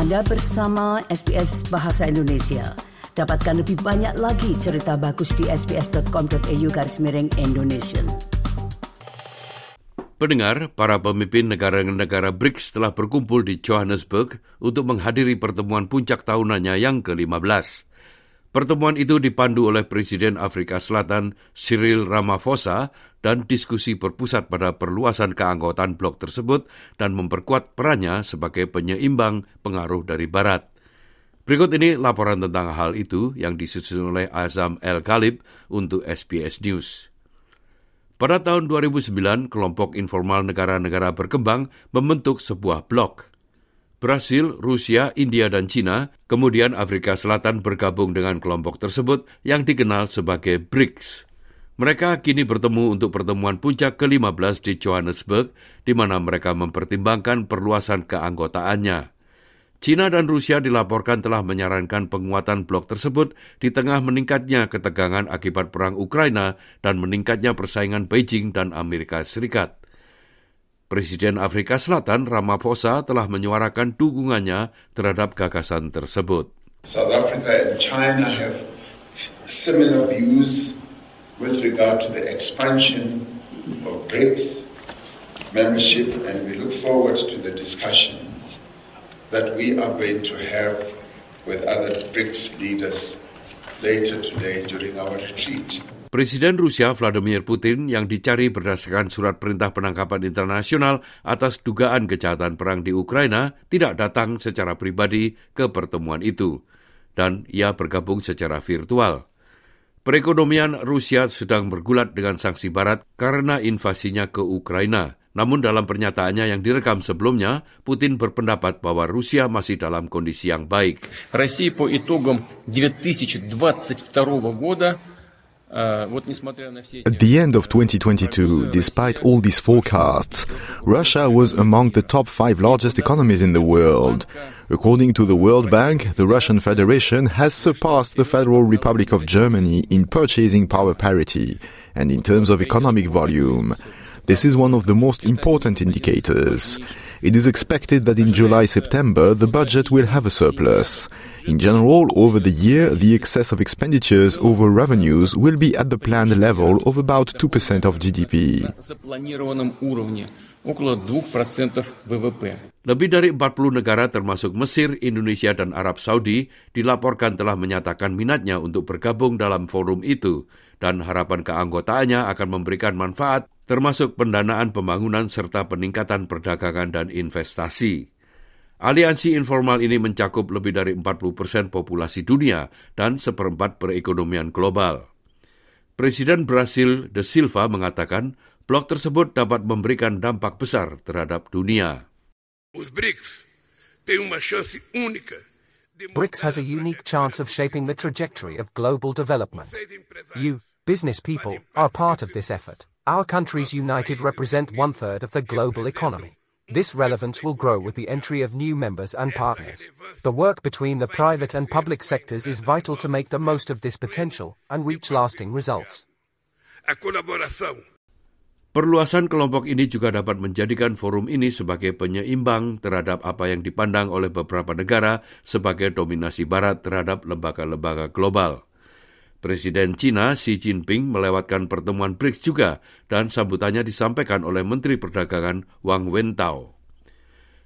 Anda bersama SBS Bahasa Indonesia. Dapatkan lebih banyak lagi cerita bagus di sbs.com.au garis miring Indonesia. Pendengar, para pemimpin negara-negara BRICS telah berkumpul di Johannesburg untuk menghadiri pertemuan puncak tahunannya yang ke-15. Pertemuan itu dipandu oleh Presiden Afrika Selatan Cyril Ramaphosa dan diskusi berpusat pada perluasan keanggotaan blok tersebut dan memperkuat perannya sebagai penyeimbang pengaruh dari Barat. Berikut ini laporan tentang hal itu yang disusun oleh Azam El Ghalib untuk SBS News. Pada tahun 2009, kelompok informal negara-negara berkembang membentuk sebuah blok. Brasil, Rusia, India, dan China, kemudian Afrika Selatan bergabung dengan kelompok tersebut yang dikenal sebagai BRICS. Mereka kini bertemu untuk pertemuan puncak ke-15 di Johannesburg, di mana mereka mempertimbangkan perluasan keanggotaannya. China dan Rusia dilaporkan telah menyarankan penguatan blok tersebut di tengah meningkatnya ketegangan akibat perang Ukraina dan meningkatnya persaingan Beijing dan Amerika Serikat. Presiden Afrika Selatan Ramaphosa telah menyuarakan dukungannya terhadap gagasan tersebut. South Africa and China have similar views with regard to the expansion of BRICS membership and we look forward to the discussions that we are going to have with other BRICS leaders later today during our retreat. Presiden Rusia Vladimir Putin yang dicari berdasarkan surat perintah penangkapan internasional atas dugaan kejahatan perang di Ukraina tidak datang secara pribadi ke pertemuan itu, dan ia bergabung secara virtual. Perekonomian Rusia sedang bergulat dengan sanksi barat karena invasinya ke Ukraina. Namun dalam pernyataannya yang direkam sebelumnya, Putin berpendapat bahwa Rusia masih dalam kondisi yang baik. Россия по итогам 2022 года At the end of 2022, despite all these forecasts, Russia was among the top five largest economies in the world. According to the World Bank, the Russian Federation has surpassed the Federal Republic of Germany in purchasing power parity. And in terms of economic volume. This is one of the most important indicators. It is expected that in July September the budget will have a surplus. In general, over the year, the excess of expenditures over revenues will be at the planned level of about 2% of GDP. Lebih dari 40 negara termasuk Mesir, Indonesia, dan Arab Saudi dilaporkan telah menyatakan minatnya untuk bergabung dalam forum itu dan harapan keanggotaannya akan memberikan manfaat termasuk pendanaan pembangunan serta peningkatan perdagangan dan investasi. Aliansi informal ini mencakup lebih dari 40 persen populasi dunia dan seperempat perekonomian global. Presiden Brasil De Silva mengatakan blok tersebut dapat memberikan dampak besar terhadap dunia. BRICS has a unique chance of shaping the trajectory of global development. You, business people, are part of this effort. Our countries united represent one third of the global economy. This relevance will grow with the entry of new members and partners. The work between the private and public sectors is vital to make the most of this potential and reach lasting results. Perluasan kelompok ini juga dapat menjadikan forum ini sebagai penyeimbang terhadap apa yang dipandang oleh beberapa negara sebagai dominasi Barat terhadap lembaga-lembaga global. Presiden China Xi Jinping melewatkan pertemuan BRICS juga dan sambutannya disampaikan oleh Menteri Perdagangan Wang Wentao.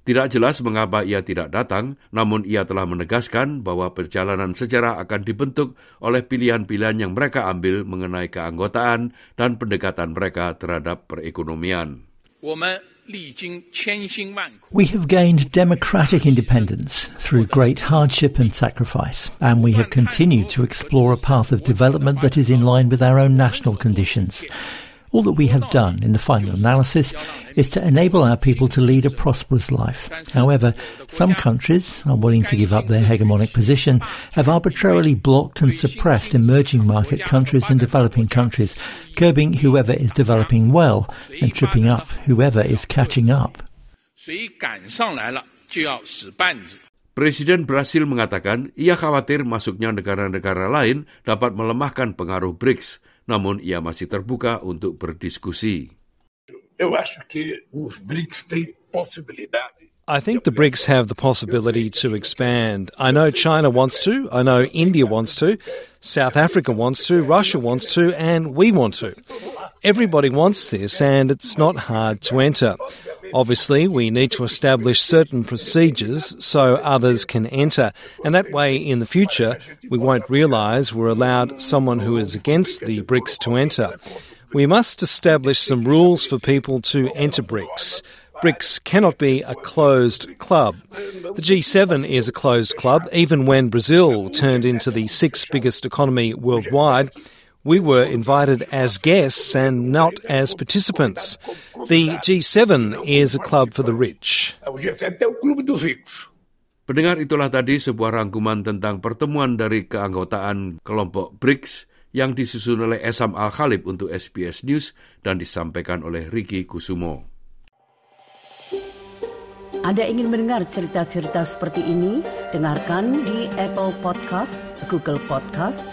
Tidak jelas mengapa ia tidak datang, namun ia telah menegaskan bahwa perjalanan sejarah akan dibentuk oleh pilihan-pilihan yang mereka ambil mengenai keanggotaan dan pendekatan mereka terhadap perekonomian. We have gained democratic independence through great hardship and sacrifice, and we have continued to explore a path of development that is in line with our own national conditions. All that we have done in the final analysis is to enable our people to lead a prosperous life. However, some countries, unwilling to give up their hegemonic position, have arbitrarily blocked and suppressed emerging market countries and developing countries, curbing whoever is developing well and tripping up whoever is catching up. Presiden Brasil mengatakan ia khawatir masuknya negara-negara lain dapat melemahkan pengaruh BRICS namun ia masih terbuka untuk berdiskusi. I think the BRICS have the possibility to expand. I know China wants to, I know India wants to, South Africa wants to, Russia wants to, and we want to. Everybody wants this, and it's not hard to enter. Obviously, we need to establish certain procedures so others can enter, and that way in the future we won't realise we're allowed someone who is against the BRICS to enter. We must establish some rules for people to enter BRICS. BRICS cannot be a closed club. The G7 is a closed club, even when Brazil turned into the sixth biggest economy worldwide. We were invited as guests and not as participants. The G7 is a club for the rich. Pendengar itulah tadi sebuah rangkuman tentang pertemuan dari keanggotaan kelompok BRICS yang disusun oleh Esam Al-Khalib untuk SBS News dan disampaikan oleh Ricky Kusumo. Anda ingin mendengar cerita-cerita seperti ini? Dengarkan di Apple Podcast, Google Podcast,